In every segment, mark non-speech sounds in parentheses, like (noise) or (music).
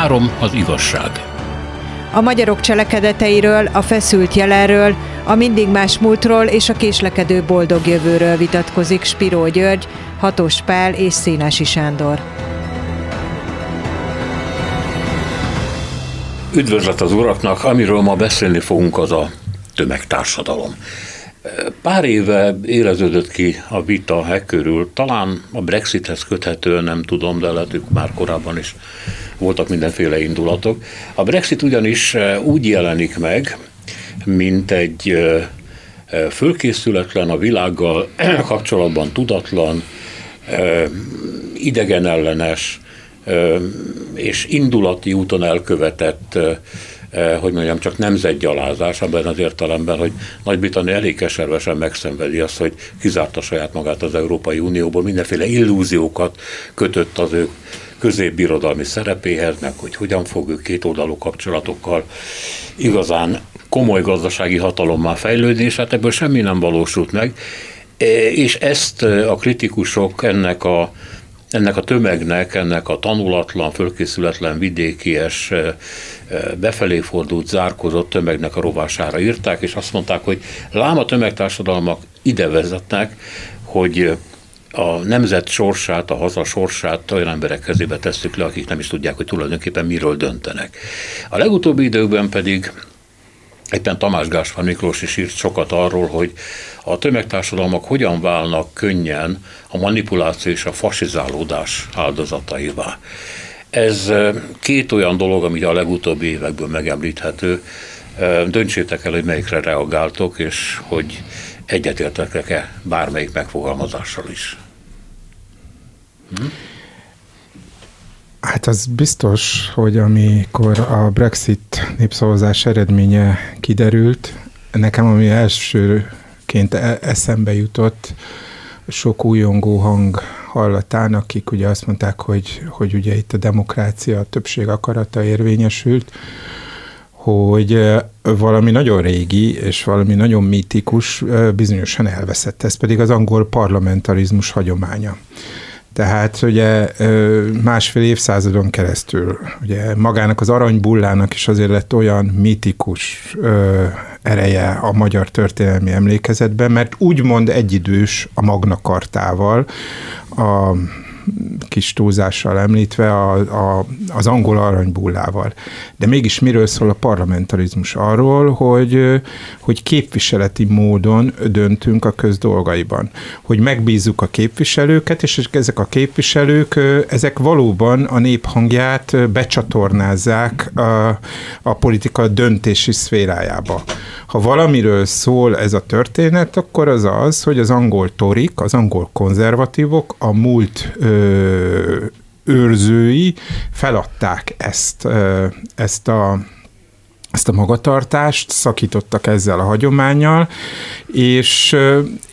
Három az igazság. A magyarok cselekedeteiről, a feszült jelenről, a mindig más múltról és a késlekedő boldog jövőről vitatkozik Spiró György, Hatos Pál és Szénási Sándor. Üdvözlet az uraknak, amiről ma beszélni fogunk, az a tömegtársadalom. Pár éve éreződött ki a vita e körül, talán a Brexithez köthető, nem tudom, de lehet, hogy már korábban is voltak mindenféle indulatok. A Brexit ugyanis úgy jelenik meg, mint egy fölkészületlen, a világgal (clears throat) kapcsolatban tudatlan, idegenellenes és indulati úton elkövetett hogy mondjam, csak nemzetgyalázás, abban az értelemben, hogy Nagy-Britannia elég keservesen megszenvedi azt, hogy kizárta saját magát az Európai Unióból, mindenféle illúziókat kötött az ő középbirodalmi szerepéhez, meg hogy hogyan fog ő két oldalú kapcsolatokkal igazán komoly gazdasági hatalommal fejlődni, és hát ebből semmi nem valósult meg. És ezt a kritikusok ennek a ennek a tömegnek, ennek a tanulatlan, fölkészületlen vidékies, befelé fordult, zárkozott tömegnek a rovására írták, és azt mondták, hogy lám a tömegtársadalmak ide vezetnek, hogy a nemzet sorsát, a haza sorsát olyan emberek kezébe tesszük le, akik nem is tudják, hogy tulajdonképpen miről döntenek. A legutóbbi időkben pedig Éppen Tamás Gáspár Miklós is írt sokat arról, hogy a tömegtársadalmak hogyan válnak könnyen a manipuláció és a fasizálódás áldozataivá. Ez két olyan dolog, ami a legutóbbi évekből megemlíthető. Döntsétek el, hogy melyikre reagáltok, és hogy egyetértek-e bármelyik megfogalmazással is. Hát az biztos, hogy amikor a Brexit népszavazás eredménye kiderült, nekem ami elsőként e- eszembe jutott, sok újongó hang hallatán, akik ugye azt mondták, hogy, hogy ugye itt a demokrácia, a többség akarata érvényesült, hogy valami nagyon régi és valami nagyon mítikus bizonyosan elveszett. Ez pedig az angol parlamentarizmus hagyománya. Tehát ugye másfél évszázadon keresztül, ugye magának az aranybullának is azért lett olyan mítikus ereje a magyar történelmi emlékezetben, mert úgymond egyidős a Magna Kartával, a kis túlzással említve a, a, az angol aranybullával. De mégis miről szól a parlamentarizmus? Arról, hogy, hogy képviseleti módon döntünk a közdolgaiban. Hogy megbízzuk a képviselőket, és ezek a képviselők, ezek valóban a néphangját becsatornázzák a, a politika döntési szférájába. Ha valamiről szól ez a történet, akkor az az, hogy az angol torik, az angol konzervatívok a múlt ö, őrzői feladták ezt, ö, ezt a ezt a magatartást, szakítottak ezzel a hagyományjal, és,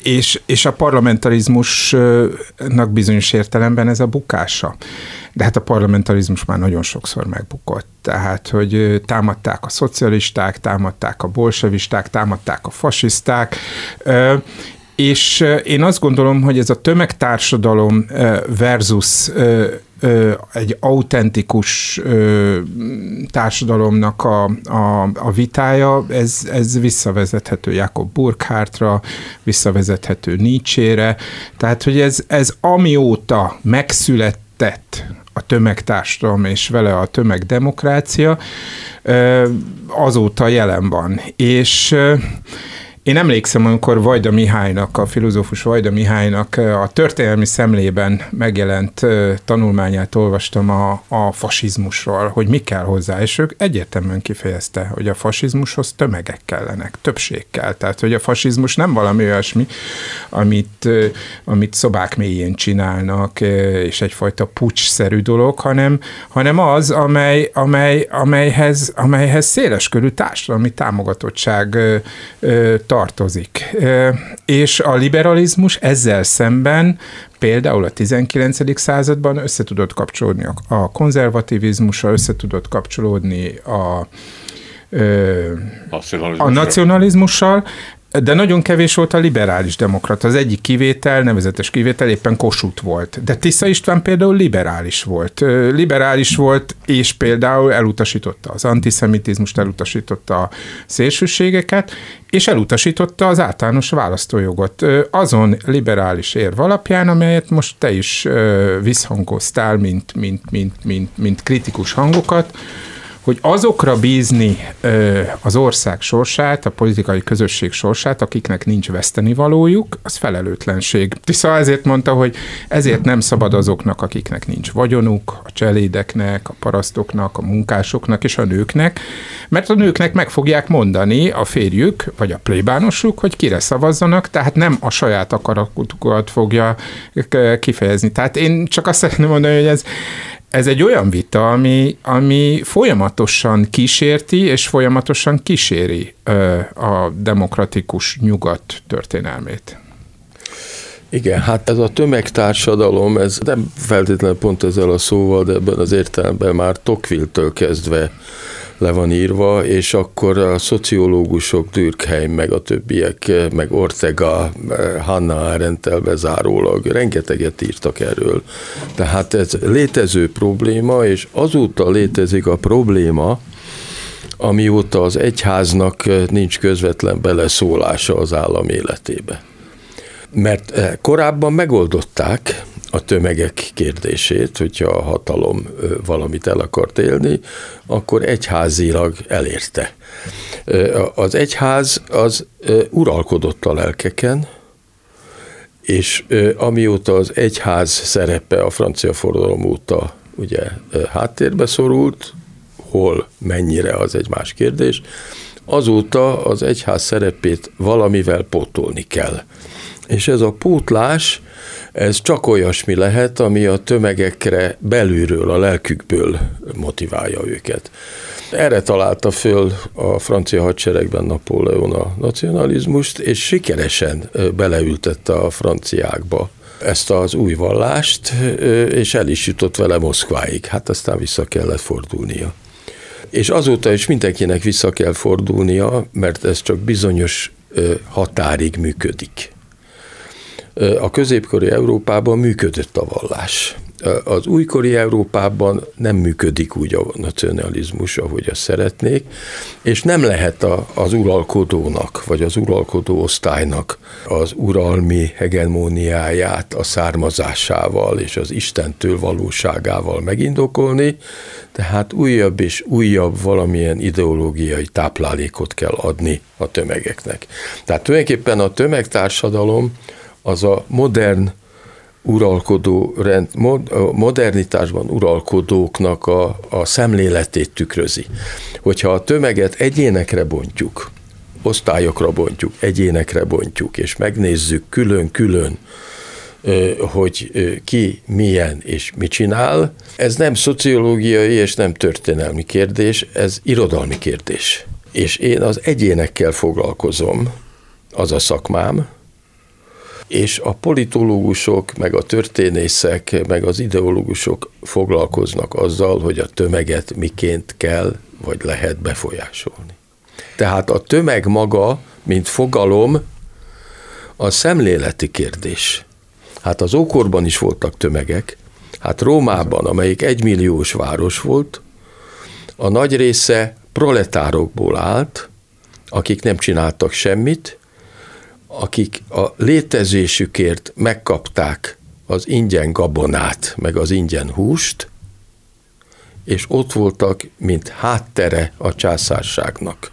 és, és a parlamentarizmusnak bizonyos értelemben ez a bukása. De hát a parlamentarizmus már nagyon sokszor megbukott. Tehát, hogy támadták a szocialisták, támadták a bolsevisták, támadták a fasiszták, és én azt gondolom, hogy ez a tömegtársadalom versus egy autentikus társadalomnak a, a, a vitája, ez, ez visszavezethető Jakob Burkhardtra, visszavezethető Nietzsére, tehát hogy ez, ez amióta megszületett a tömegtársadalom és vele a tömegdemokrácia, azóta jelen van. És én emlékszem, amikor Vajda Mihálynak, a filozófus Vajda Mihálynak a történelmi szemlében megjelent tanulmányát olvastam a, a fasizmusról, hogy mi kell hozzá, és ők egyértelműen kifejezte, hogy a fasizmushoz tömegek kellenek, többség kell. Tehát, hogy a fasizmus nem valami olyasmi, amit, amit szobák mélyén csinálnak, és egyfajta pucs-szerű dolog, hanem, hanem az, amely, amely, amelyhez, amelyhez széleskörű társadalmi támogatottság tartozik. És a liberalizmus ezzel szemben például a 19. században össze tudott kapcsolódni a konzervativizmussal, össze tudott kapcsolódni a, a nacionalizmussal, de nagyon kevés volt a liberális demokrata. Az egyik kivétel, nevezetes kivétel éppen Kossuth volt. De Tisza István például liberális volt. Liberális volt, és például elutasította az antiszemitizmust, elutasította a szélsőségeket, és elutasította az általános választójogot. Azon liberális érv alapján, amelyet most te is visszhangoztál, mint, mint, mint, mint, mint kritikus hangokat, hogy azokra bízni ö, az ország sorsát, a politikai közösség sorsát, akiknek nincs vesztenivalójuk, az felelőtlenség. Tisza ezért mondta, hogy ezért nem szabad azoknak, akiknek nincs vagyonuk, a cselédeknek, a parasztoknak, a munkásoknak és a nőknek, mert a nőknek meg fogják mondani a férjük, vagy a plébánosuk, hogy kire szavazzanak, tehát nem a saját akaratukat fogja kifejezni. Tehát én csak azt szeretném mondani, hogy ez, ez egy olyan vita, ami, ami folyamatosan kísérti és folyamatosan kíséri ö, a demokratikus nyugat történelmét. Igen, hát ez a tömegtársadalom, ez nem feltétlenül pont ezzel a szóval, de ebben az értelemben már Tocqueville-től kezdve le van írva, és akkor a szociológusok, Durkheim, meg a többiek, meg Ortega, Hanna Arendt bezárólag rengeteget írtak erről. Tehát ez létező probléma, és azóta létezik a probléma, amióta az egyháznak nincs közvetlen beleszólása az állam életébe. Mert korábban megoldották, a tömegek kérdését, hogyha a hatalom valamit el akart élni, akkor egyházilag elérte. Az egyház az uralkodott a lelkeken, és amióta az egyház szerepe a francia forradalom óta ugye háttérbe szorult, hol, mennyire, az egy más kérdés, azóta az egyház szerepét valamivel pótolni kell. És ez a pótlás ez csak olyasmi lehet, ami a tömegekre belülről, a lelkükből motiválja őket. Erre találta föl a francia hadseregben Napóleon a nacionalizmust, és sikeresen beleültette a franciákba ezt az új vallást, és el is jutott vele Moszkváig. Hát aztán vissza kellett fordulnia. És azóta is mindenkinek vissza kell fordulnia, mert ez csak bizonyos határig működik a középkori Európában működött a vallás. Az újkori Európában nem működik úgy a nacionalizmus, ahogy azt szeretnék, és nem lehet a, az uralkodónak, vagy az uralkodó osztálynak az uralmi hegemóniáját a származásával és az Istentől valóságával megindokolni, tehát újabb és újabb valamilyen ideológiai táplálékot kell adni a tömegeknek. Tehát tulajdonképpen a tömegtársadalom az a modern uralkodó, rend, modernitásban uralkodóknak a, a szemléletét tükrözi. Hogyha a tömeget egyénekre bontjuk, osztályokra bontjuk, egyénekre bontjuk, és megnézzük külön-külön, hogy ki milyen és mit csinál, ez nem szociológiai és nem történelmi kérdés, ez irodalmi kérdés. És én az egyénekkel foglalkozom, az a szakmám, és a politológusok, meg a történészek, meg az ideológusok foglalkoznak azzal, hogy a tömeget miként kell, vagy lehet befolyásolni. Tehát a tömeg maga, mint fogalom, a szemléleti kérdés. Hát az ókorban is voltak tömegek, hát Rómában, amelyik egymilliós város volt, a nagy része proletárokból állt, akik nem csináltak semmit, akik a létezésükért megkapták az ingyen gabonát, meg az ingyen húst, és ott voltak, mint háttere a császárságnak.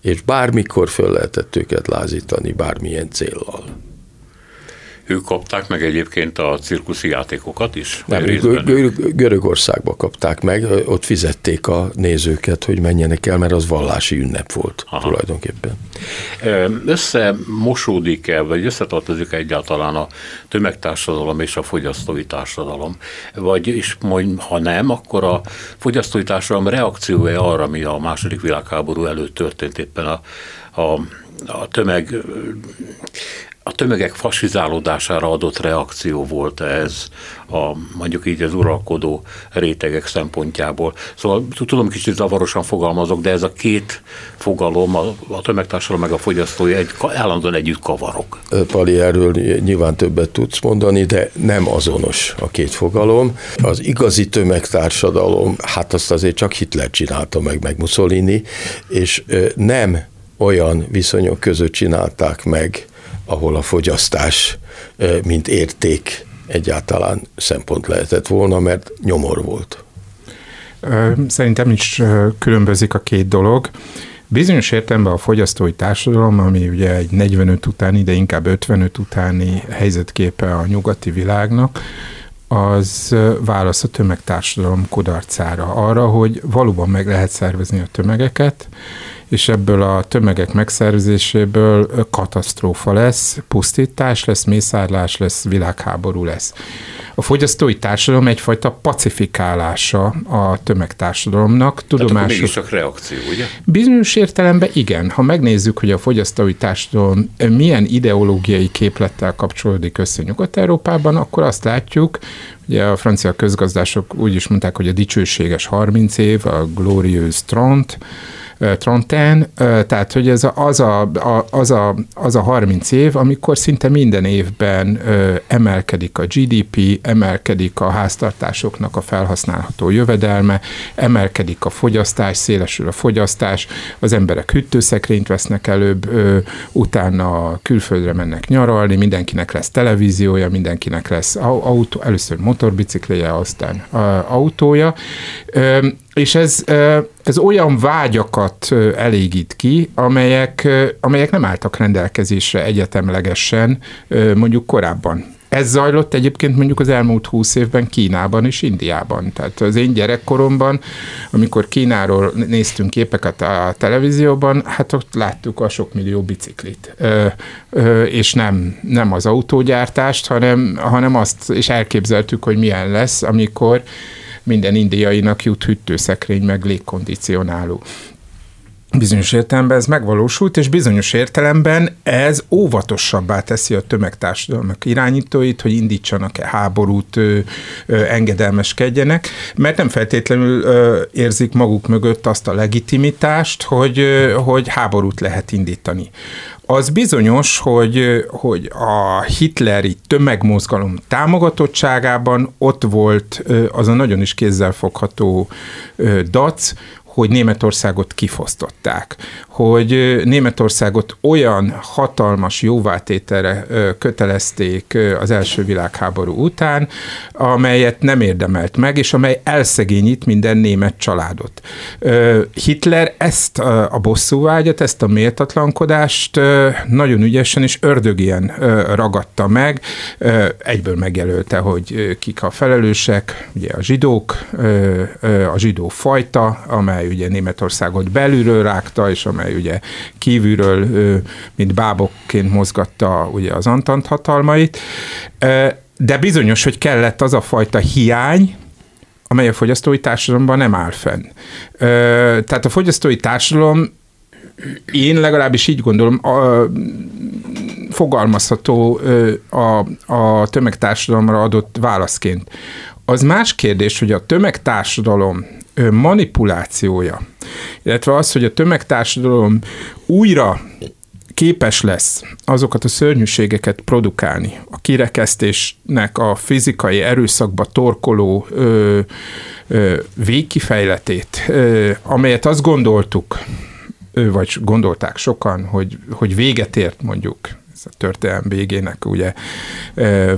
És bármikor föl lehetett őket lázítani bármilyen céllal. Ők kapták meg egyébként a cirkuszi játékokat is? Nem, Gör- Görögországba kapták meg, ott fizették a nézőket, hogy menjenek el, mert az vallási ünnep volt Aha. tulajdonképpen. Összemosódik-e, vagy összetartozik egyáltalán a tömegtársadalom és a fogyasztói társadalom? Vagy is, ha nem, akkor a fogyasztói társadalom reakciója arra, ami a második világháború előtt történt éppen a, a, a tömeg a tömegek fasizálódására adott reakció volt ez, a, mondjuk így az uralkodó rétegek szempontjából. Szóval tudom, kicsit zavarosan fogalmazok, de ez a két fogalom, a, a tömegtársadalom meg a fogyasztói egy, állandóan együtt kavarok. Pali, erről nyilván többet tudsz mondani, de nem azonos a két fogalom. Az igazi tömegtársadalom, hát azt azért csak Hitler csinálta meg, meg Mussolini, és nem olyan viszonyok között csinálták meg, ahol a fogyasztás, mint érték egyáltalán szempont lehetett volna, mert nyomor volt. Szerintem is különbözik a két dolog. Bizonyos értelemben a fogyasztói társadalom, ami ugye egy 45 utáni, de inkább 55 utáni helyzetképe a nyugati világnak, az válasz a tömegtársadalom kudarcára. Arra, hogy valóban meg lehet szervezni a tömegeket, és ebből a tömegek megszervezéséből katasztrófa lesz, pusztítás lesz, mészárlás lesz, világháború lesz. A fogyasztói társadalom egyfajta pacifikálása a tömegtársadalomnak. Tudomásos... Tehát reakció, ugye? Bizonyos értelemben igen. Ha megnézzük, hogy a fogyasztói társadalom milyen ideológiai képlettel kapcsolódik össze Nyugat-Európában, akkor azt látjuk, Ugye a francia közgazdások úgy is mondták, hogy a dicsőséges 30 év, a glorious tront, Tronten, tehát hogy ez a, az, a, az, a, az a 30 év, amikor szinte minden évben emelkedik a GDP, emelkedik a háztartásoknak a felhasználható jövedelme, emelkedik a fogyasztás, szélesül a fogyasztás, az emberek hűtőszekrényt vesznek előbb, utána külföldre mennek nyaralni, mindenkinek lesz televíziója, mindenkinek lesz autó, először motorbicikléje, aztán autója, és ez, ez olyan vágyakat elégít ki, amelyek, amelyek nem álltak rendelkezésre egyetemlegesen mondjuk korábban. Ez zajlott egyébként mondjuk az elmúlt húsz évben Kínában és Indiában. Tehát az én gyerekkoromban, amikor Kínáról néztünk képeket a televízióban, hát ott láttuk a sok millió biciklit. Ö, ö, és nem, nem az autógyártást, hanem, hanem azt, és elképzeltük, hogy milyen lesz, amikor minden indiainak jut hűtőszekrény, meg légkondicionáló. Bizonyos értelemben ez megvalósult, és bizonyos értelemben ez óvatosabbá teszi a tömegtársadalmak irányítóit, hogy indítsanak-e háborút, ö, ö, engedelmeskedjenek, mert nem feltétlenül ö, érzik maguk mögött azt a legitimitást, hogy, ö, hogy háborút lehet indítani. Az bizonyos, hogy, hogy a hitleri tömegmozgalom támogatottságában ott volt az a nagyon is kézzelfogható dac, hogy Németországot kifosztották, hogy Németországot olyan hatalmas jóvátételre kötelezték az első világháború után, amelyet nem érdemelt meg, és amely elszegényít minden német családot. Hitler ezt a bosszúvágyat, ezt a méltatlankodást nagyon ügyesen és ördögien ragadta meg, egyből megjelölte, hogy kik a felelősek, ugye a zsidók, a zsidó fajta, amely ugye Németországot belülről rágta, és amely ugye kívülről, mint bábokként mozgatta ugye az Antant hatalmait. De bizonyos, hogy kellett az a fajta hiány, amely a fogyasztói társadalomban nem áll fenn. Tehát a fogyasztói társadalom én legalábbis így gondolom, a, fogalmazható a, a tömegtársadalomra adott válaszként. Az más kérdés, hogy a tömegtársadalom manipulációja, illetve az, hogy a tömegtársadalom újra képes lesz azokat a szörnyűségeket produkálni, a kirekesztésnek a fizikai erőszakba torkoló ö, ö, végkifejletét, ö, amelyet azt gondoltuk, vagy gondolták sokan, hogy, hogy véget ért mondjuk a történelm végének ugye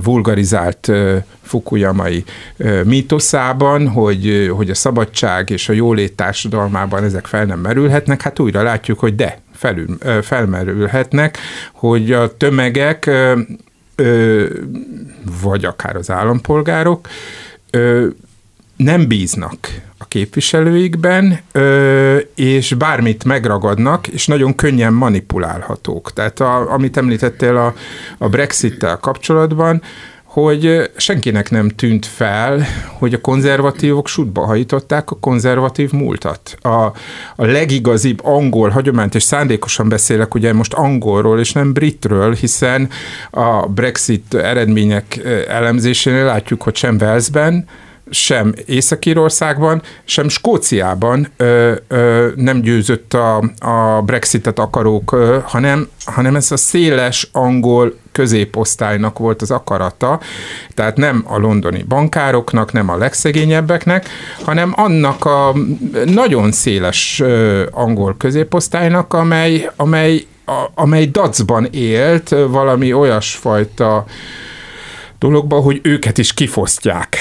vulgarizált Fukuyamai mítoszában, hogy, hogy a szabadság és a jólét társadalmában ezek fel nem merülhetnek, hát újra látjuk, hogy de, felül, felmerülhetnek, hogy a tömegek, vagy akár az állampolgárok nem bíznak a képviselőikben, és bármit megragadnak, és nagyon könnyen manipulálhatók. Tehát a, amit említettél a, a Brexit-tel kapcsolatban, hogy senkinek nem tűnt fel, hogy a konzervatívok sútba hajították a konzervatív múltat. A, a legigazibb angol hagyományt, és szándékosan beszélek ugye most angolról és nem britről, hiszen a Brexit eredmények elemzésénél látjuk, hogy sem Walesben, sem Észak-Írországban, sem Skóciában ö, ö, nem győzött a, a Brexitet akarók, ö, hanem, hanem ez a széles angol középosztálynak volt az akarata, tehát nem a londoni bankároknak, nem a legszegényebbeknek, hanem annak a nagyon széles ö, angol középosztálynak, amely, amely, a, amely dacban élt valami olyasfajta dologba, hogy őket is kifosztják.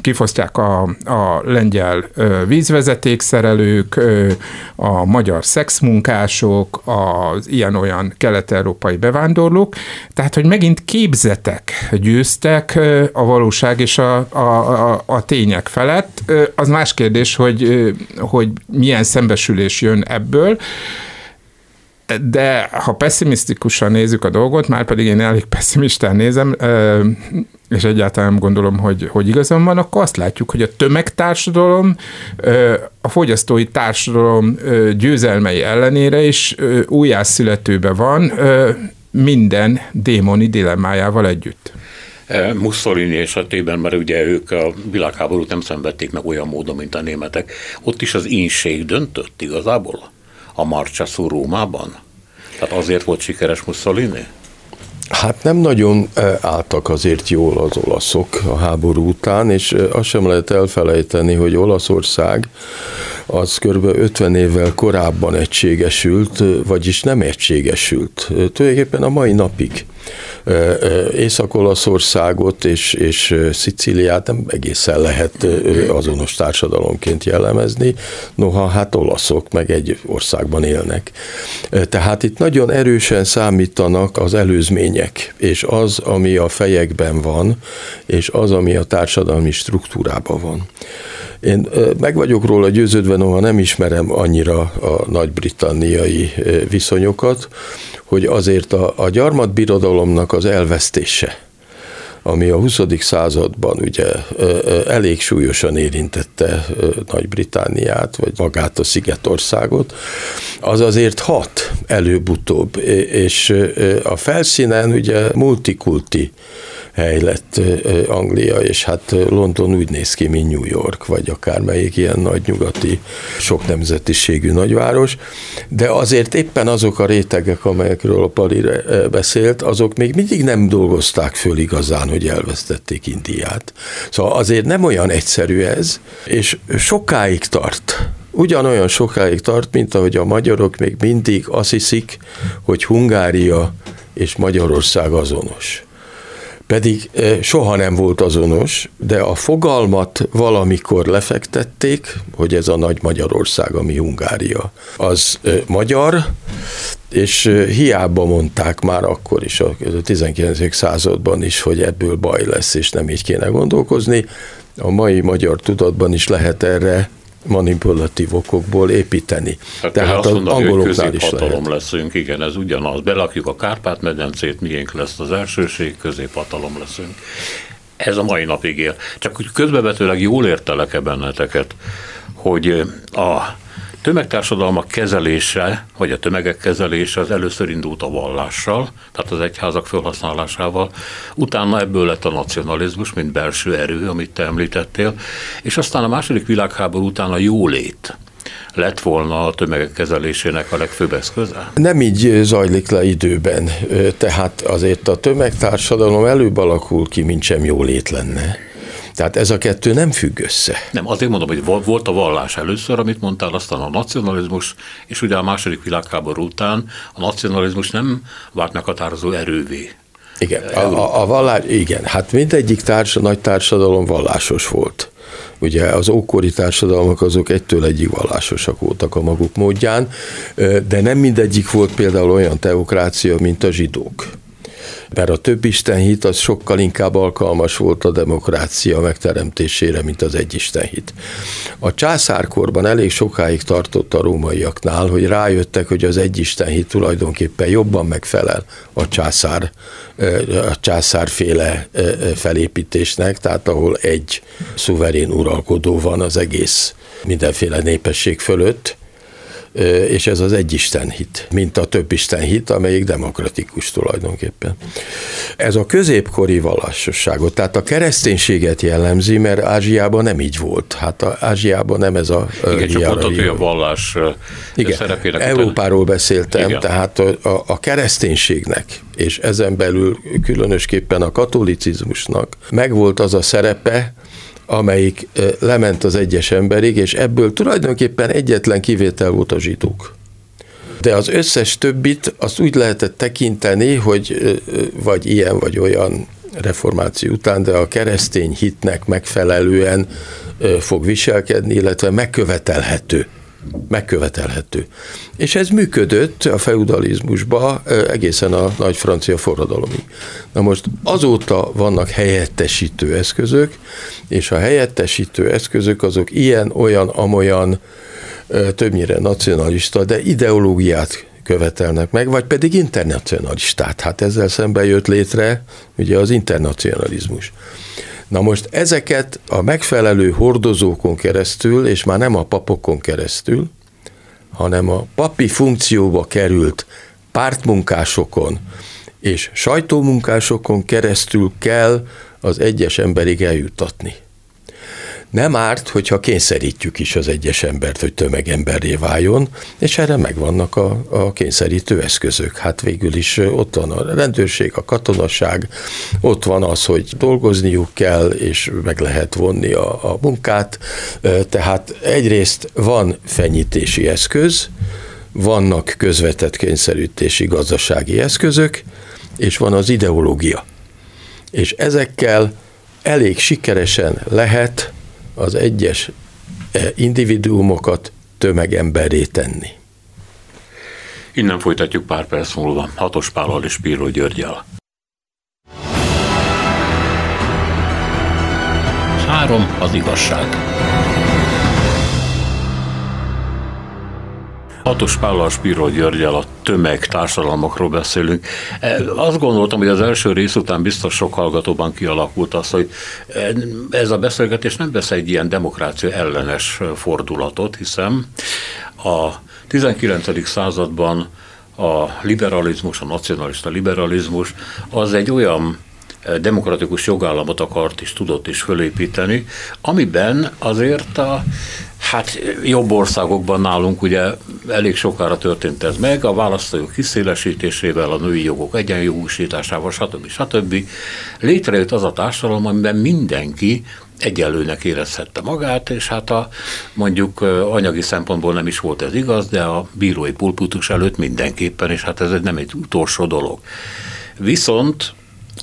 Kifosztják a, a lengyel vízvezetékszerelők, a magyar szexmunkások, az ilyen-olyan kelet-európai bevándorlók, tehát, hogy megint képzetek győztek a valóság és a, a, a, a tények felett. Az más kérdés, hogy, hogy milyen szembesülés jön ebből, de ha pessimisztikusan nézzük a dolgot, már pedig én elég pessimistán nézem, és egyáltalán nem gondolom, hogy, hogy igazam van, akkor azt látjuk, hogy a tömegtársadalom a fogyasztói társadalom győzelmei ellenére is újjászületőbe van minden démoni dilemmájával együtt. Mussolini esetében, mert ugye ők a világháborút nem szenvedték meg olyan módon, mint a németek, ott is az ínség döntött igazából a Marciasu Rómában? Tehát azért volt sikeres Mussolini? Hát nem nagyon álltak azért jól az olaszok a háború után, és azt sem lehet elfelejteni, hogy Olaszország az kb. 50 évvel korábban egységesült, vagyis nem egységesült. Tulajdonképpen a mai napig Észak-Olaszországot és, és Szicíliát nem egészen lehet azonos társadalomként jellemezni, noha hát olaszok meg egy országban élnek. Tehát itt nagyon erősen számítanak az előzmények, és az, ami a fejekben van, és az, ami a társadalmi struktúrában van. Én meg vagyok róla győződve, noha nem ismerem annyira a nagy-britanniai viszonyokat, hogy azért a, a gyarmatbirodalomnak az elvesztése, ami a 20. században ugye elég súlyosan érintette Nagy-Britániát, vagy magát a Szigetországot, az azért hat előbb-utóbb, és a felszínen ugye multikulti hely lett Anglia, és hát London úgy néz ki, mint New York, vagy akármelyik ilyen nagy nyugati, sok nemzetiségű nagyváros, de azért éppen azok a rétegek, amelyekről a Pali beszélt, azok még mindig nem dolgozták föl igazán, hogy elvesztették Indiát. Szóval azért nem olyan egyszerű ez, és sokáig tart, ugyanolyan sokáig tart, mint ahogy a magyarok még mindig azt hiszik, hogy Hungária és Magyarország azonos pedig soha nem volt azonos, de a fogalmat valamikor lefektették, hogy ez a nagy Magyarország, ami Hungária. Az magyar, és hiába mondták már akkor is, a 19. században is, hogy ebből baj lesz, és nem így kéne gondolkozni. A mai magyar tudatban is lehet erre manipulatív okokból építeni. Hát Tehát az mondani, angoloknál is lehet. leszünk, igen, ez ugyanaz. Belakjuk a Kárpát-medencét, miénk lesz az elsőség, középhatalom leszünk. Ez a mai napig él. Csak hogy közbevetőleg jól értelek-e benneteket, hogy a tömegtársadalmak kezelése, vagy a tömegek kezelése az először indult a vallással, tehát az egyházak felhasználásával, utána ebből lett a nacionalizmus, mint belső erő, amit te említettél, és aztán a második világháború után a jólét lett volna a tömegek kezelésének a legfőbb eszköze? Nem így zajlik le időben, tehát azért a tömegtársadalom előbb alakul ki, mint sem jólét lenne. Tehát ez a kettő nem függ össze. Nem, azért mondom, hogy volt a vallás először, amit mondtál, aztán a nacionalizmus, és ugye a második világháború után a nacionalizmus nem vált meghatározó erővé. Igen, a, a, a vallás, igen, hát mindegyik társ, nagy társadalom vallásos volt. Ugye az ókori társadalmak azok egytől egyik vallásosak voltak a maguk módján, de nem mindegyik volt például olyan teokrácia, mint a zsidók mert a több Isten hit az sokkal inkább alkalmas volt a demokrácia megteremtésére, mint az egy Isten hit. A császárkorban elég sokáig tartott a rómaiaknál, hogy rájöttek, hogy az egy Isten hit tulajdonképpen jobban megfelel a császár, a császárféle felépítésnek, tehát ahol egy szuverén uralkodó van az egész mindenféle népesség fölött, és ez az egyisten hit, mint a több Isten hit, amelyik demokratikus tulajdonképpen. Ez a középkori vallásosságot, tehát a kereszténységet jellemzi, mert Ázsiában nem így volt. Hát a Ázsiában nem ez a... Igen, csak mondtad, hogy a vallás Igen, szerepének Európáról után... beszéltem, Igen. tehát a, a, kereszténységnek, és ezen belül különösképpen a katolicizmusnak megvolt az a szerepe, amelyik lement az egyes emberig, és ebből tulajdonképpen egyetlen kivétel volt a zsidók. De az összes többit azt úgy lehetett tekinteni, hogy vagy ilyen, vagy olyan reformáció után, de a keresztény hitnek megfelelően fog viselkedni, illetve megkövetelhető megkövetelhető. És ez működött a feudalizmusba egészen a nagy francia forradalomig. Na most azóta vannak helyettesítő eszközök, és a helyettesítő eszközök azok ilyen, olyan, amolyan többnyire nacionalista, de ideológiát követelnek meg, vagy pedig internacionalistát. Hát ezzel szemben jött létre ugye az internacionalizmus. Na most ezeket a megfelelő hordozókon keresztül, és már nem a papokon keresztül, hanem a papi funkcióba került pártmunkásokon és sajtómunkásokon keresztül kell az egyes emberig eljutatni nem árt, hogyha kényszerítjük is az egyes embert, hogy tömegemberré váljon, és erre megvannak a, a kényszerítő eszközök. Hát végül is ott van a rendőrség, a katonaság, ott van az, hogy dolgozniuk kell, és meg lehet vonni a, a munkát. Tehát egyrészt van fenyítési eszköz, vannak közvetett kényszerítési gazdasági eszközök, és van az ideológia. És ezekkel elég sikeresen lehet az egyes e, individuumokat tömegemberré tenni. Innen folytatjuk pár perc múlva Hatos Pállal és Píró Györgyel. Három az igazság. Hatos Pállal Spiro Györgyel a tömeg társadalmakról beszélünk. E, azt gondoltam, hogy az első rész után biztos sok hallgatóban kialakult az, hogy e, ez a beszélgetés nem vesz egy ilyen demokrácia ellenes fordulatot, hiszen a 19. században a liberalizmus, a nacionalista liberalizmus az egy olyan e, demokratikus jogállamot akart és tudott is fölépíteni, amiben azért a Hát jobb országokban nálunk ugye elég sokára történt ez meg, a választójog kiszélesítésével, a női jogok egyenjogúsításával, stb. stb. Létrejött az a társadalom, amiben mindenki egyenlőnek érezhette magát, és hát a mondjuk anyagi szempontból nem is volt ez igaz, de a bírói pulputus előtt mindenképpen, és hát ez nem egy utolsó dolog. Viszont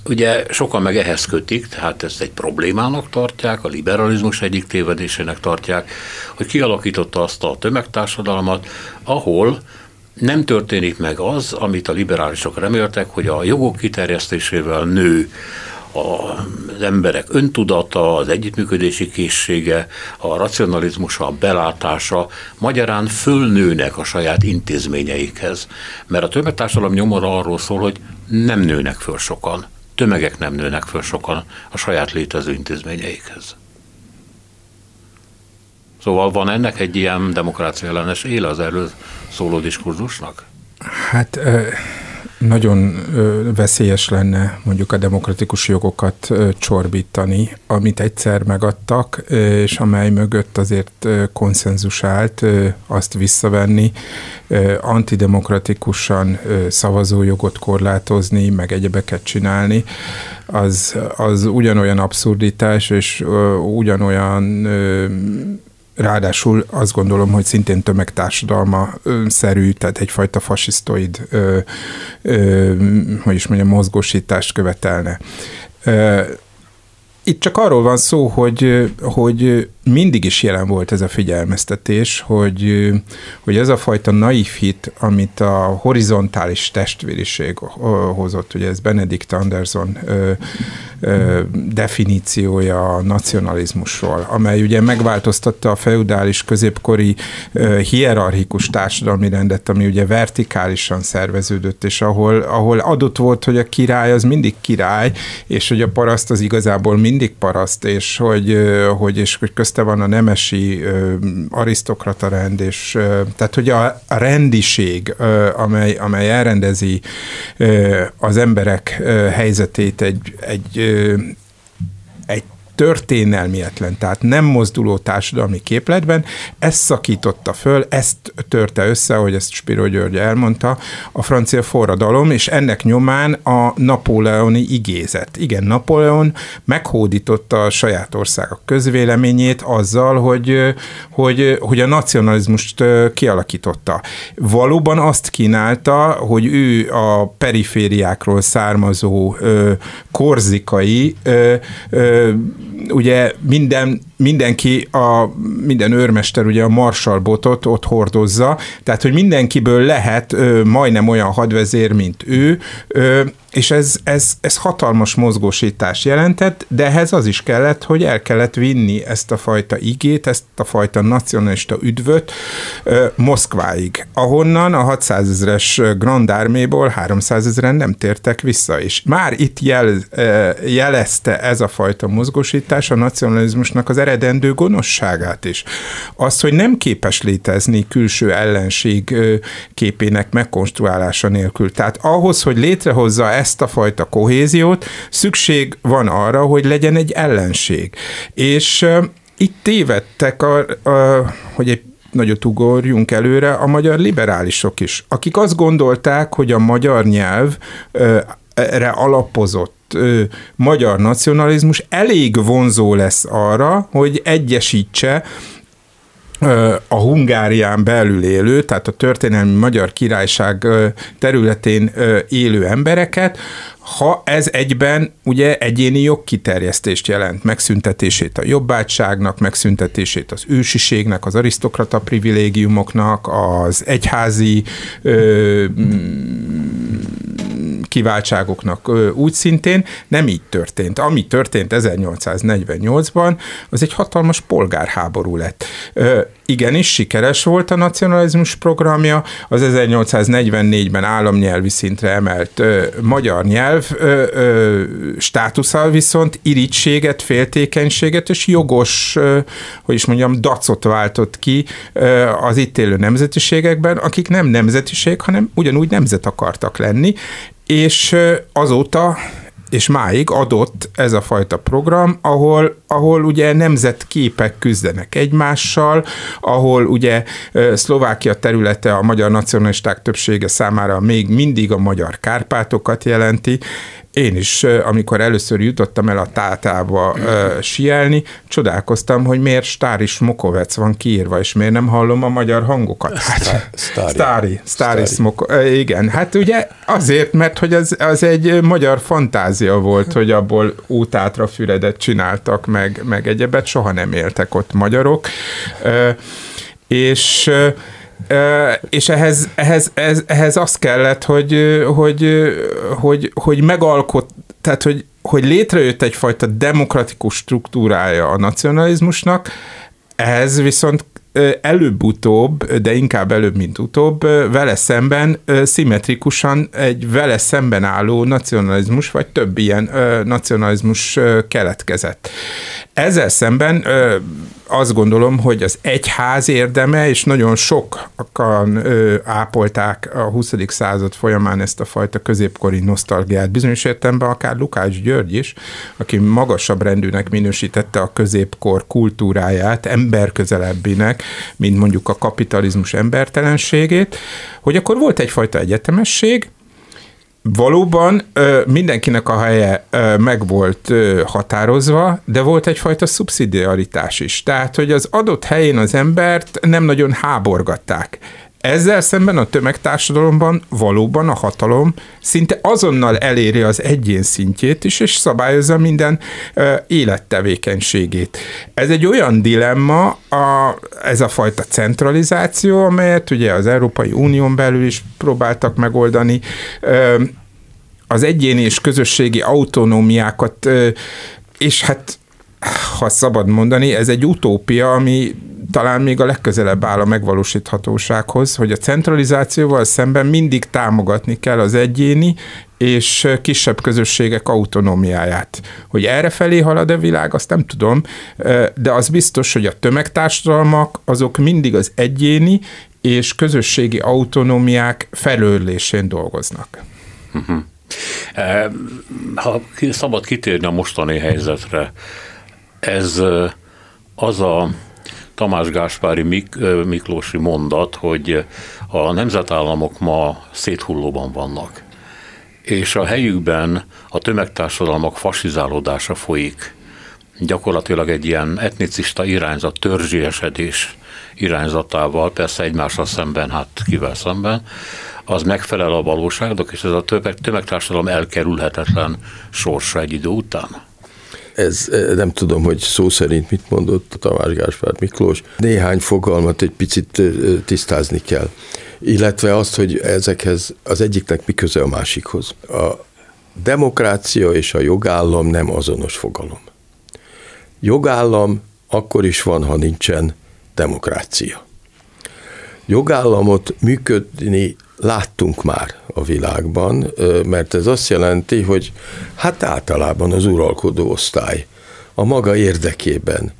Ugye sokan meg ehhez kötik, tehát ezt egy problémának tartják, a liberalizmus egyik tévedésének tartják, hogy kialakította azt a tömegtársadalmat, ahol nem történik meg az, amit a liberálisok reméltek, hogy a jogok kiterjesztésével nő az emberek öntudata, az együttműködési készsége, a racionalizmusa, a belátása magyarán fölnőnek a saját intézményeikhez. Mert a tömegtársadalom nyomora arról szól, hogy nem nőnek föl sokan tömegek nem nőnek föl sokan a saját létező intézményeikhez. Szóval van ennek egy ilyen demokrácia ellenes éle az erről szóló diskurzusnak? Hát nagyon veszélyes lenne mondjuk a demokratikus jogokat csorbítani, amit egyszer megadtak, és amely mögött azért konszenzus állt, azt visszavenni, antidemokratikusan szavazójogot korlátozni, meg egyebeket csinálni, az, az ugyanolyan abszurditás, és ugyanolyan Ráadásul azt gondolom, hogy szintén tömegtársadalma szerű, tehát egyfajta fasisztoid, ö, ö, hogy is mondjam, mozgósítást követelne. Ö, itt csak arról van szó, hogy, hogy mindig is jelen volt ez a figyelmeztetés, hogy, hogy ez a fajta naív hit, amit a horizontális testvériség hozott, ugye ez Benedict Anderson ö, ö, definíciója a nacionalizmusról, amely ugye megváltoztatta a feudális középkori ö, hierarchikus társadalmi rendet, ami ugye vertikálisan szerveződött, és ahol, ahol adott volt, hogy a király az mindig király, és hogy a paraszt az igazából mindig paraszt, és hogy, hogy, és hogy közte van a nemesi arisztokrata rend, és tehát hogy a, a rendiség, amely, amely elrendezi az emberek helyzetét egy, egy egy történelmietlen, tehát nem mozduló társadalmi képletben, ezt szakította föl, ezt törte össze, ahogy ezt Spiro György elmondta, a francia forradalom, és ennek nyomán a napóleoni igézet. Igen, Napóleon meghódította a saját országok közvéleményét azzal, hogy, hogy, hogy a nacionalizmust kialakította. Valóban azt kínálta, hogy ő a perifériákról származó korzikai ugye minden mindenki, a, minden őrmester ugye a Marshall botot ott hordozza, tehát hogy mindenkiből lehet ö, majdnem olyan hadvezér, mint ő, ö, és ez, ez, ez hatalmas mozgósítás jelentett, de ehhez az is kellett, hogy el kellett vinni ezt a fajta igét, ezt a fajta nacionalista üdvöt ö, Moszkváig, ahonnan a 600 ezeres Grand Arméból 300 ezeren nem tértek vissza, és már itt jel, jelezte ez a fajta mozgósítás a nacionalizmusnak az eredendő gonoszságát is. Azt, hogy nem képes létezni külső ellenség képének megkonstruálása nélkül. Tehát ahhoz, hogy létrehozza ezt a fajta kohéziót, szükség van arra, hogy legyen egy ellenség. És itt tévedtek, a, a, hogy egy nagyot ugorjunk előre, a magyar liberálisok is, akik azt gondolták, hogy a magyar nyelv erre alapozott ö, magyar nacionalizmus elég vonzó lesz arra, hogy egyesítse a Hungárián belül élő, tehát a történelmi magyar királyság területén élő embereket, ha ez egyben ugye egyéni jogkiterjesztést jelent, megszüntetését a jobbátságnak, megszüntetését az ősiségnek, az arisztokrata privilégiumoknak, az egyházi ö, kiváltságoknak úgy szintén nem így történt. Ami történt 1848-ban, az egy hatalmas polgárháború lett. Igenis, sikeres volt a nacionalizmus programja, az 1844-ben államnyelvi szintre emelt ö, magyar nyelv ö, ö, viszont irítséget, féltékenységet és jogos, ö, hogy is mondjam, dacot váltott ki ö, az itt élő nemzetiségekben, akik nem nemzetiség, hanem ugyanúgy nemzet akartak lenni, és azóta és máig adott ez a fajta program, ahol, ahol ugye nemzetképek küzdenek egymással, ahol ugye Szlovákia területe a magyar nacionalisták többsége számára még mindig a magyar Kárpátokat jelenti, én is, amikor először jutottam el a tátába uh, sielni, csodálkoztam, hogy miért Stári Smokovec van kiírva, és miért nem hallom a magyar hangokat. Hát, Stári. Stári Smoko, igen, hát ugye azért, mert hogy az, az egy magyar fantázia volt, hogy abból útátra füredet csináltak, meg, meg egyebet, soha nem éltek ott magyarok. Uh, és és ehhez, ehhez, ehhez, ehhez az kellett, hogy, hogy, hogy, hogy megalkot, tehát hogy, hogy létrejött egyfajta demokratikus struktúrája a nacionalizmusnak, ehhez viszont előbb-utóbb, de inkább előbb, mint utóbb, vele szemben szimmetrikusan egy vele szemben álló nacionalizmus, vagy több ilyen nacionalizmus keletkezett. Ezzel szemben azt gondolom, hogy az egyház érdeme, és nagyon sokan ápolták a 20. század folyamán ezt a fajta középkori nosztalgiát. Bizonyos értelemben akár Lukács György is, aki magasabb rendűnek minősítette a középkor kultúráját, emberközelebbinek, mint mondjuk a kapitalizmus embertelenségét, hogy akkor volt egyfajta egyetemesség, valóban mindenkinek a helye meg volt határozva, de volt egyfajta szubszidiaritás is. Tehát, hogy az adott helyén az embert nem nagyon háborgatták. Ezzel szemben a tömegtársadalomban valóban a hatalom szinte azonnal eléri az egyén szintjét is, és szabályozza minden ö, élettevékenységét. Ez egy olyan dilemma, a, ez a fajta centralizáció, amelyet ugye az Európai Unión belül is próbáltak megoldani, ö, az egyéni és közösségi autonómiákat, ö, és hát ha szabad mondani, ez egy utópia, ami talán még a legközelebb áll a megvalósíthatósághoz, hogy a centralizációval szemben mindig támogatni kell az egyéni és kisebb közösségek autonómiáját. Hogy erre felé halad a világ, azt nem tudom, de az biztos, hogy a tömegtársadalmak azok mindig az egyéni és közösségi autonómiák felőlésén dolgoznak. Uh-huh. Ha szabad kitérni a mostani helyzetre, ez az a Tamás Gáspári Mik, Miklósi mondat, hogy a nemzetállamok ma széthullóban vannak, és a helyükben a tömegtársadalmak fasizálódása folyik. Gyakorlatilag egy ilyen etnicista irányzat, törzsiesedés irányzatával, persze egymással szemben, hát kivel szemben, az megfelel a valóságnak, és ez a tömegtársadalom elkerülhetetlen sorsa egy idő után ez nem tudom, hogy szó szerint mit mondott Tamás Gáspár Miklós. Néhány fogalmat egy picit tisztázni kell. Illetve azt, hogy ezekhez az egyiknek mi köze a másikhoz. A demokrácia és a jogállam nem azonos fogalom. Jogállam akkor is van, ha nincsen demokrácia. Jogállamot működni láttunk már a világban, mert ez azt jelenti, hogy hát általában az uralkodó osztály a maga érdekében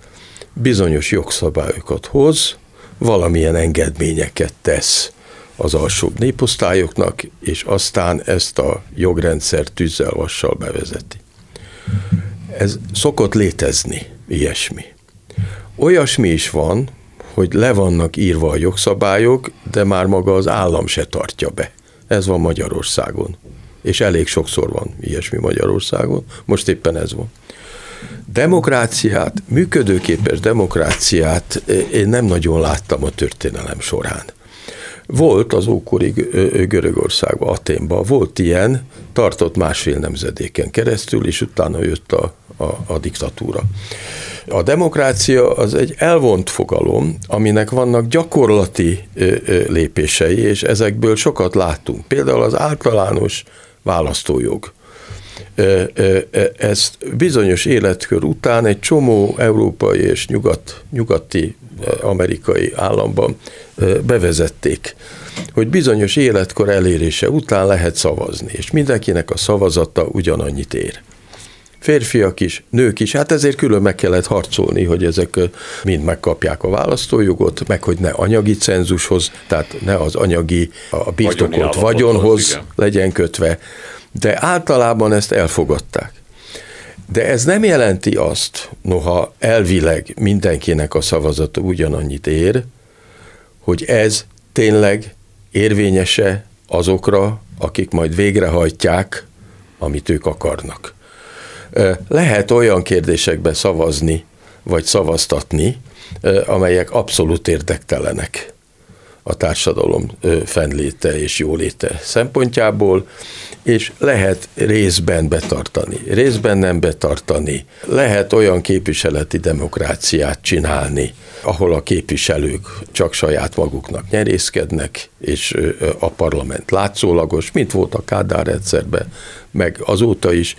bizonyos jogszabályokat hoz, valamilyen engedményeket tesz az alsóbb néposztályoknak, és aztán ezt a jogrendszer tűzzel vassal bevezeti. Ez szokott létezni, ilyesmi. Olyasmi is van, hogy le vannak írva a jogszabályok, de már maga az állam se tartja be. Ez van Magyarországon. És elég sokszor van ilyesmi Magyarországon. Most éppen ez van. Demokráciát, működőképes demokráciát én nem nagyon láttam a történelem során. Volt az ókori Görögországban, Aténban, volt ilyen, tartott másfél nemzedéken keresztül, és utána jött a, a, a diktatúra. A demokrácia az egy elvont fogalom, aminek vannak gyakorlati lépései, és ezekből sokat láttunk. Például az általános választójog. Ezt bizonyos életkör után egy csomó európai és nyugat, nyugati amerikai államban bevezették, hogy bizonyos életkor elérése után lehet szavazni, és mindenkinek a szavazata ugyanannyit ér férfiak is, nők is. Hát ezért külön meg kellett harcolni, hogy ezek mind megkapják a választójogot, meg hogy ne anyagi cenzushoz, tehát ne az anyagi, a birtokolt vagyonhoz legyen kötve. De általában ezt elfogadták. De ez nem jelenti azt, noha elvileg mindenkinek a szavazata ugyanannyit ér, hogy ez tényleg érvényese azokra, akik majd végrehajtják, amit ők akarnak. Lehet olyan kérdésekbe szavazni, vagy szavaztatni, amelyek abszolút érdektelenek a társadalom fennléte és jóléte szempontjából, és lehet részben betartani, részben nem betartani. Lehet olyan képviseleti demokráciát csinálni, ahol a képviselők csak saját maguknak nyerészkednek, és a parlament látszólagos, mint volt a Kádár rendszerben, meg azóta is.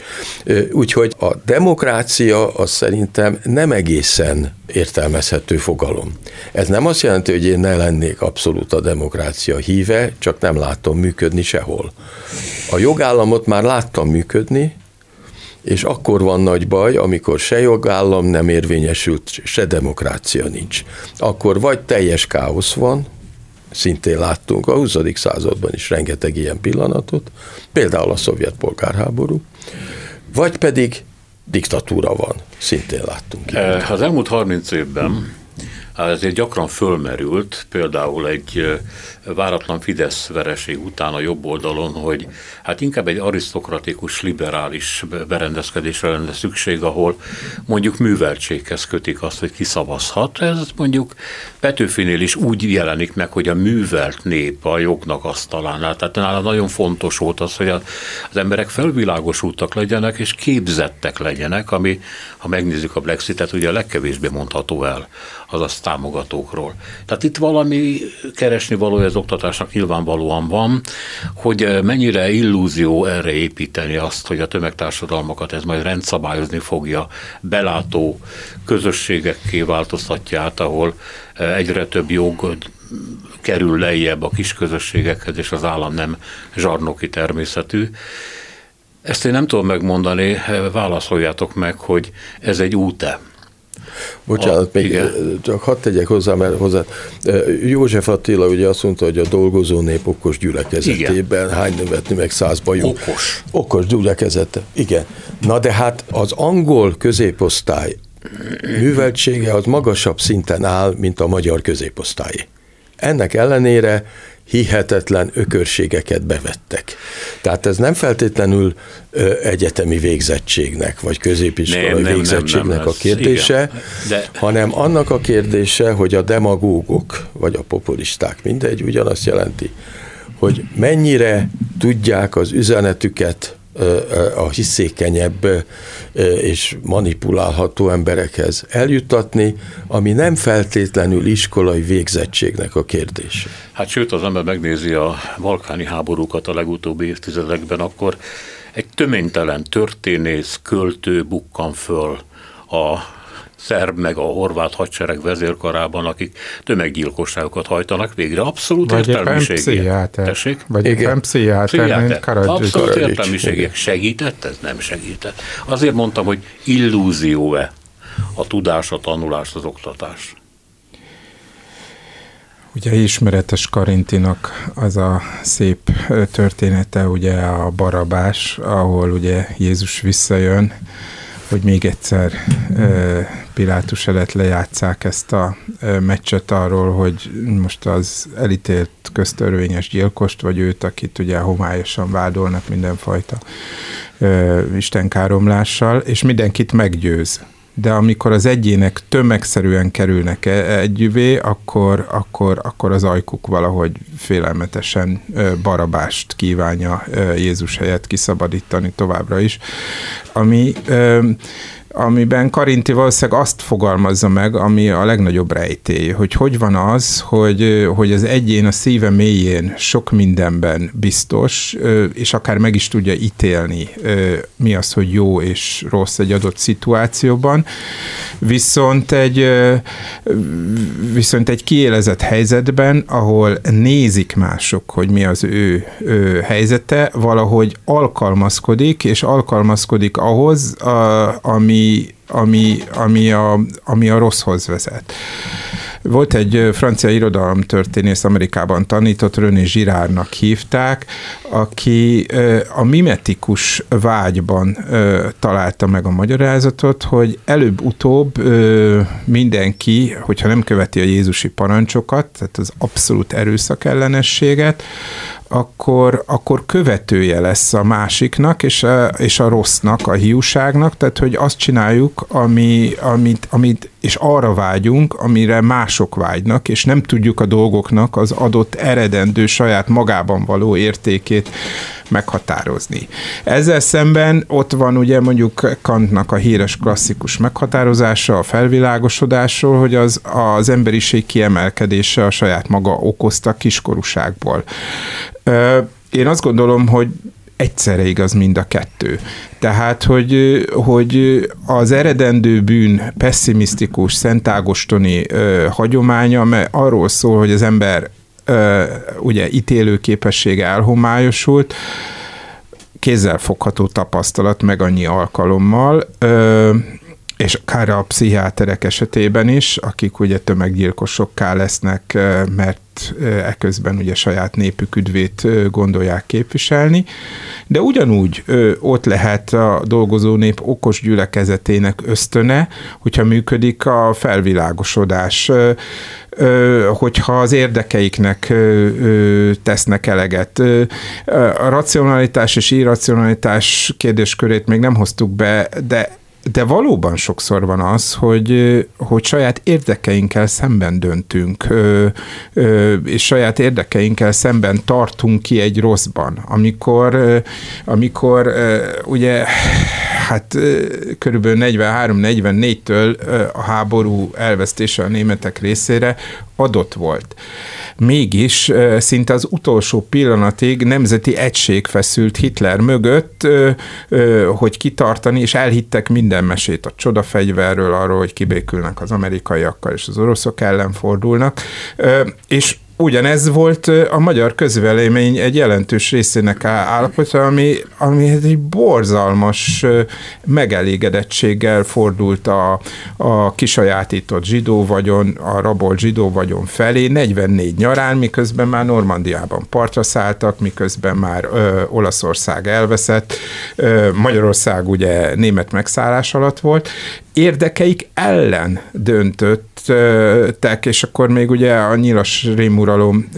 Úgyhogy a demokrácia az szerintem nem egészen értelmezhető fogalom. Ez nem azt jelenti, hogy én ne lennék abszolút a demokrácia híve, csak nem látom működni sehol. A jogállamot már láttam működni, és akkor van nagy baj, amikor se jogállam nem érvényesült, se demokrácia nincs. Akkor vagy teljes káosz van, szintén láttunk a 20. században is rengeteg ilyen pillanatot, például a szovjet polgárháború, vagy pedig diktatúra van, szintén láttunk. Ilyet. Az elmúlt 30 évben ezért gyakran fölmerült, például egy váratlan Fidesz vereség után a jobb oldalon, hogy hát inkább egy arisztokratikus, liberális berendezkedésre lenne szükség, ahol mondjuk műveltséghez kötik azt, hogy ki szavazhat. Ez mondjuk Petőfinél is úgy jelenik meg, hogy a művelt nép a jognak asztalánál. Tehát nála nagyon fontos volt az, hogy az emberek felvilágosultak legyenek, és képzettek legyenek, ami, ha megnézzük a Brexitet, ugye a legkevésbé mondható el azaz támogatókról. Tehát itt valami keresni való az oktatásnak nyilvánvalóan van, hogy mennyire illúzió erre építeni azt, hogy a tömegtársadalmakat ez majd rendszabályozni fogja, belátó közösségekké változtatja át, ahol egyre több jog kerül lejjebb a kis közösségekhez, és az állam nem zsarnoki természetű. Ezt én nem tudom megmondani, válaszoljátok meg, hogy ez egy út-e. Bocsánat, a, még igen. csak hadd tegyek hozzá, mert hozzá. József Attila ugye azt mondta, hogy a dolgozó nép okos gyülekezetében, igen. hány nevetni meg száz bajú. Okos. Okos gyülekezete, igen. Na de hát az angol középosztály műveltsége az magasabb szinten áll, mint a magyar középosztály. Ennek ellenére hihetetlen ökörségeket bevettek. Tehát ez nem feltétlenül ö, egyetemi végzettségnek, vagy középiskolai nem, nem, végzettségnek nem, nem, a kérdése, de... hanem annak a kérdése, hogy a demagógok, vagy a populisták, mindegy, ugyanazt jelenti, hogy mennyire tudják az üzenetüket a hiszékenyebb és manipulálható emberekhez eljuttatni, ami nem feltétlenül iskolai végzettségnek a kérdése. Hát sőt, az ember megnézi a balkáni háborúkat a legutóbbi évtizedekben, akkor egy töménytelen történész, költő bukkan föl a szerb meg a horvát hadsereg vezérkarában, akik tömeggyilkosságokat hajtanak végre. Abszolút Vagy értelmiségiek. Tessék? Vagy éppen pszichiáter, mint Abszolút Abszolút értelmiségiek. Segített ez? Nem segített. Azért mondtam, hogy illúzió-e a tudás, a tanulás, az oktatás. Ugye ismeretes Karintinak az a szép története, ugye a barabás, ahol ugye Jézus visszajön, hogy még egyszer Pilátus előtt lejátszák ezt a meccset arról, hogy most az elítélt köztörvényes gyilkost, vagy őt, akit ugye homályosan vádolnak mindenfajta istenkáromlással, és mindenkit meggyőz de amikor az egyének tömegszerűen kerülnek e- együvé, akkor, akkor, akkor az ajkuk valahogy félelmetesen barabást kívánja Jézus helyett kiszabadítani továbbra is, ami amiben Karinti valószínűleg azt fogalmazza meg, ami a legnagyobb rejtély, hogy hogy van az, hogy, hogy az egyén a szíve mélyén sok mindenben biztos, és akár meg is tudja ítélni, mi az, hogy jó és rossz egy adott szituációban, viszont egy, viszont egy kiélezett helyzetben, ahol nézik mások, hogy mi az ő, ő helyzete, valahogy alkalmazkodik, és alkalmazkodik ahhoz, a, ami ami, ami, a, ami a rosszhoz vezet. Volt egy francia irodalomtörténész, Amerikában tanított, René Girardnak hívták, aki a mimetikus vágyban találta meg a magyarázatot, hogy előbb-utóbb mindenki, hogyha nem követi a Jézusi parancsokat, tehát az abszolút erőszak ellenességet, akkor, akkor követője lesz a másiknak, és a, és a rossznak, a hiúságnak, tehát hogy azt csináljuk, ami, amit, amit, és arra vágyunk, amire mások vágynak, és nem tudjuk a dolgoknak az adott eredendő saját magában való értékét meghatározni. Ezzel szemben ott van ugye mondjuk Kantnak a híres klasszikus meghatározása, a felvilágosodásról, hogy az, az emberiség kiemelkedése a saját maga okozta kiskorúságból. Én azt gondolom, hogy egyszerre igaz mind a kettő. Tehát, hogy, hogy az eredendő bűn pessimisztikus, szentágostoni hagyománya, mert arról szól, hogy az ember ugye ítélő képessége elhomályosult, kézzelfogható tapasztalat meg annyi alkalommal, és akár a pszichiáterek esetében is, akik ugye tömeggyilkosokká lesznek, mert eközben ugye saját népük üdvét gondolják képviselni, de ugyanúgy ott lehet a dolgozó nép okos gyülekezetének ösztöne, hogyha működik a felvilágosodás, hogyha az érdekeiknek tesznek eleget. A racionalitás és irracionalitás kérdéskörét még nem hoztuk be, de de valóban sokszor van az, hogy, hogy saját érdekeinkkel szemben döntünk, és saját érdekeinkkel szemben tartunk ki egy rosszban. Amikor, amikor ugye hát körülbelül 43-44-től a háború elvesztése a németek részére adott volt. Mégis szinte az utolsó pillanatig nemzeti egység feszült Hitler mögött, hogy kitartani, és elhittek minden mesét a csodafegyverről, arról, hogy kibékülnek az amerikaiakkal, és az oroszok ellen fordulnak, és Ugyanez volt a magyar közvélemény egy jelentős részének állapota, ami, ami egy borzalmas megelégedettséggel fordult a, a kisajátított zsidó vagyon, a rabolt zsidó vagyon felé 44 nyarán, miközben már Normandiában partra szálltak, miközben már ö, Olaszország elveszett, ö, Magyarország ugye német megszállás alatt volt, érdekeik ellen döntöttek, és akkor még ugye a nyilas rémuralom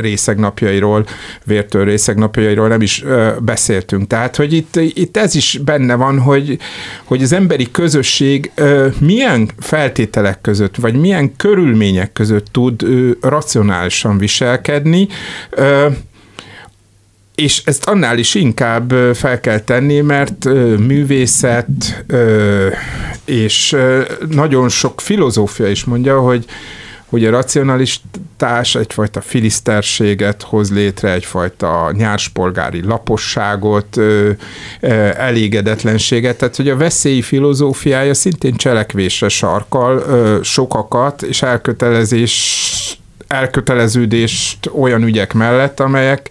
részegnapjairól, vértől részegnapjairól nem is beszéltünk. Tehát, hogy itt, itt ez is benne van, hogy, hogy az emberi közösség milyen feltételek között, vagy milyen körülmények között tud racionálisan viselkedni, és ezt annál is inkább fel kell tenni, mert művészet és nagyon sok filozófia is mondja, hogy hogy a racionalistás egyfajta filiszterséget hoz létre, egyfajta nyárspolgári laposságot, elégedetlenséget, tehát hogy a veszélyi filozófiája szintén cselekvésre sarkal sokakat, és elkötelezés elköteleződést olyan ügyek mellett, amelyek,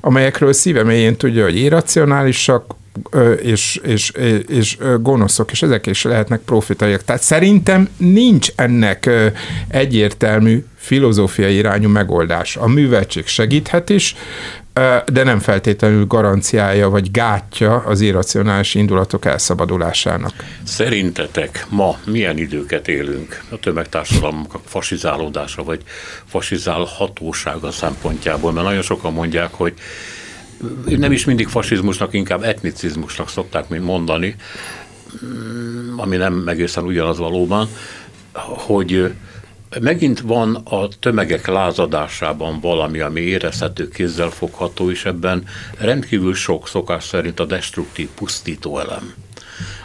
amelyekről szíve mélyén tudja, hogy irracionálisak, és, és, és gonoszok, és ezek is lehetnek profitaiak. Tehát szerintem nincs ennek egyértelmű filozófiai irányú megoldás. A műveltség segíthet is, de nem feltétlenül garanciája vagy gátja az irracionális indulatok elszabadulásának. Szerintetek ma milyen időket élünk a tömegtársadalmak fasizálódása vagy fasizálhatósága szempontjából? Mert nagyon sokan mondják, hogy nem is mindig fasizmusnak, inkább etnicizmusnak szokták mint mondani, ami nem egészen ugyanaz valóban, hogy megint van a tömegek lázadásában valami, ami érezhető, kézzel fogható, és ebben rendkívül sok szokás szerint a destruktív, pusztító elem,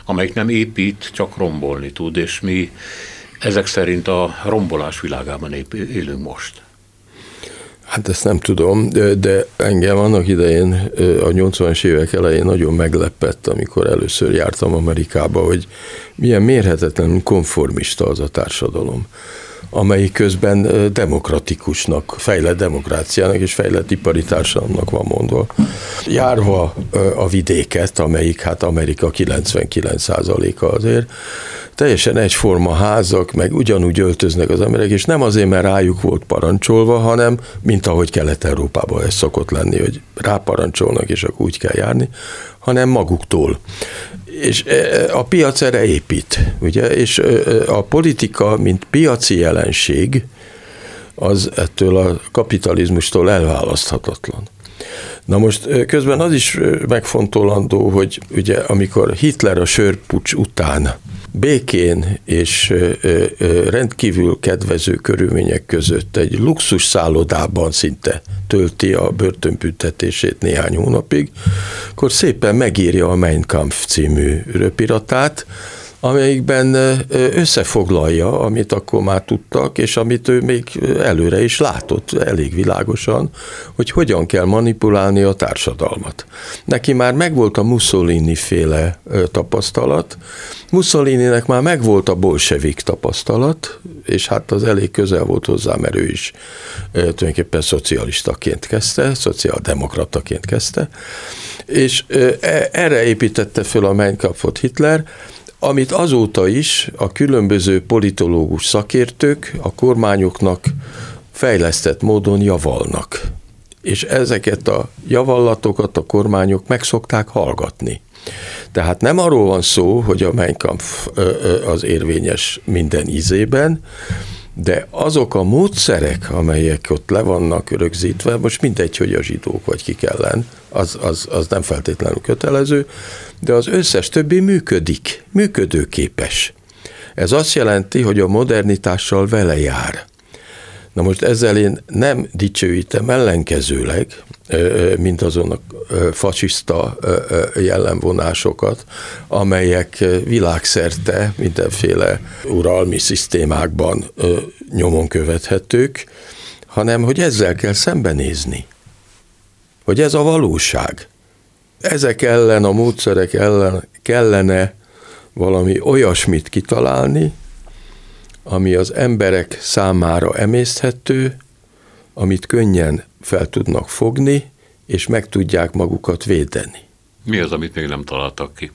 amelyik nem épít, csak rombolni tud, és mi ezek szerint a rombolás világában élünk most. Hát ezt nem tudom, de, engem annak idején, a 80-as évek elején nagyon meglepett, amikor először jártam Amerikába, hogy milyen mérhetetlenül konformista az a társadalom amelyik közben demokratikusnak, fejlett demokráciának és fejlett ipari társadalomnak van mondva. Járva a vidéket, amelyik hát Amerika 99%-a azért, teljesen egyforma házak, meg ugyanúgy öltöznek az emberek, és nem azért, mert rájuk volt parancsolva, hanem, mint ahogy Kelet-Európában ez szokott lenni, hogy ráparancsolnak, és akkor úgy kell járni, hanem maguktól. És e, a piac erre épít, ugye, és a politika, mint piaci jelenség, az ettől a kapitalizmustól elválaszthatatlan. Na most közben az is megfontolandó, hogy ugye amikor Hitler a sörpucs után békén és rendkívül kedvező körülmények között egy luxus szállodában szinte tölti a börtönbüntetését néhány hónapig, akkor szépen megírja a Mein Kampf című röpiratát, amelyikben összefoglalja, amit akkor már tudtak, és amit ő még előre is látott elég világosan, hogy hogyan kell manipulálni a társadalmat. Neki már megvolt a Mussolini féle tapasztalat, Mussolininek már megvolt a bolsevik tapasztalat, és hát az elég közel volt hozzá, mert ő is tulajdonképpen szocialistaként kezdte, szociáldemokrataként kezdte, és e, erre építette föl a Mein Kampfot Hitler, amit azóta is a különböző politológus szakértők a kormányoknak fejlesztett módon javalnak. És ezeket a javallatokat a kormányok meg szokták hallgatni. Tehát nem arról van szó, hogy a Mein Kampf az érvényes minden ízében, de azok a módszerek, amelyek ott le vannak rögzítve, most mindegy, hogy a zsidók vagy kik ellen, az, az, az nem feltétlenül kötelező, de az összes többi működik, működőképes. Ez azt jelenti, hogy a modernitással vele jár. Na most ezzel én nem dicsőítem ellenkezőleg, mint azon a fasiszta jellemvonásokat, amelyek világszerte mindenféle uralmi szisztémákban nyomon követhetők, hanem hogy ezzel kell szembenézni. Hogy ez a valóság. Ezek ellen, a módszerek ellen kellene valami olyasmit kitalálni, ami az emberek számára emészthető, amit könnyen fel tudnak fogni, és meg tudják magukat védeni. Mi az, amit még nem találtak ki?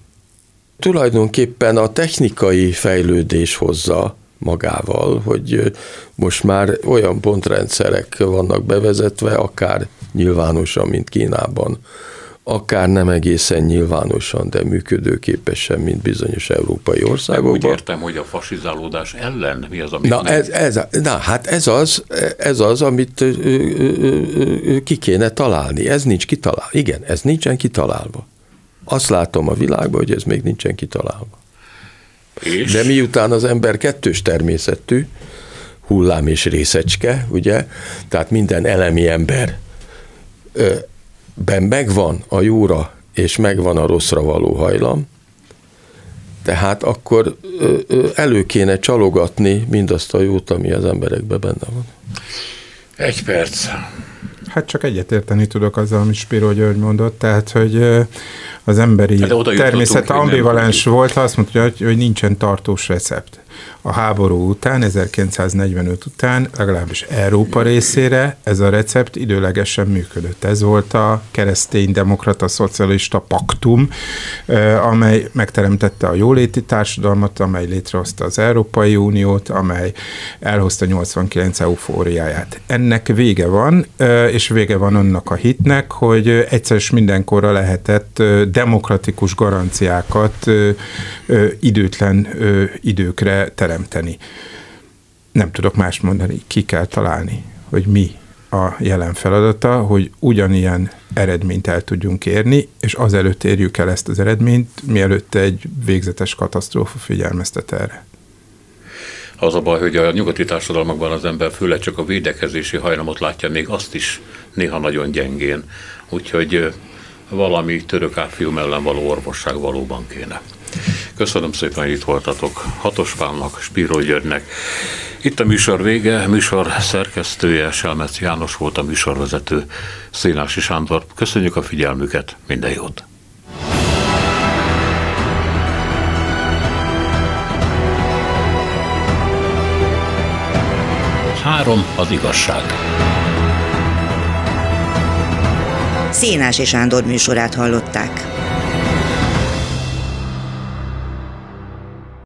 Tulajdonképpen a technikai fejlődés hozza magával, hogy most már olyan pontrendszerek vannak bevezetve, akár nyilvánosan, mint Kínában, akár nem egészen nyilvánosan, de működőképesen, mint bizonyos európai országokban. Úgy értem, hogy a fasizálódás ellen mi az, amit... Na, ez, ez, na hát ez az, ez az, amit ki kéne találni. Ez nincs kitalálva. Igen, ez nincsen kitalálva. Azt látom a világban, hogy ez még nincsen kitalálva. És? De miután az ember kettős természetű, hullám és részecske, ugye, tehát minden elemi ember ben megvan a jóra és megvan a rosszra való hajlam, tehát akkor elő kéne csalogatni mindazt a jót, ami az emberekben benne van. Egy perc. Hát csak egyetérteni tudok azzal, amit Spiro György mondott, tehát, hogy az emberi hát természet ambivalens volt, azt mondta, hogy, hogy nincsen tartós recept a háború után, 1945 után, legalábbis Európa részére ez a recept időlegesen működött. Ez volt a keresztény demokrata szocialista paktum, amely megteremtette a jóléti társadalmat, amely létrehozta az Európai Uniót, amely elhozta 89 eufóriáját. Ennek vége van, és vége van annak a hitnek, hogy egyszer és mindenkorra lehetett demokratikus garanciákat időtlen időkre teremteni. Nem tudok más mondani, ki kell találni, hogy mi a jelen feladata, hogy ugyanilyen eredményt el tudjunk érni, és azelőtt érjük el ezt az eredményt, mielőtt egy végzetes katasztrófa figyelmeztet erre. Az a baj, hogy a nyugati társadalmakban az ember főleg csak a védekezési hajlamot látja, még azt is néha nagyon gyengén. Úgyhogy valami török áfium ellen való orvosság valóban kéne. Köszönöm szépen, hogy itt voltatok. Hatos Pálnak, Spíró Györgynek. Itt a műsor vége, műsor szerkesztője Selmec János volt a műsorvezető Szénási Sándor. Köszönjük a figyelmüket, minden jót! Három az igazság. Szénási Sándor műsorát hallották.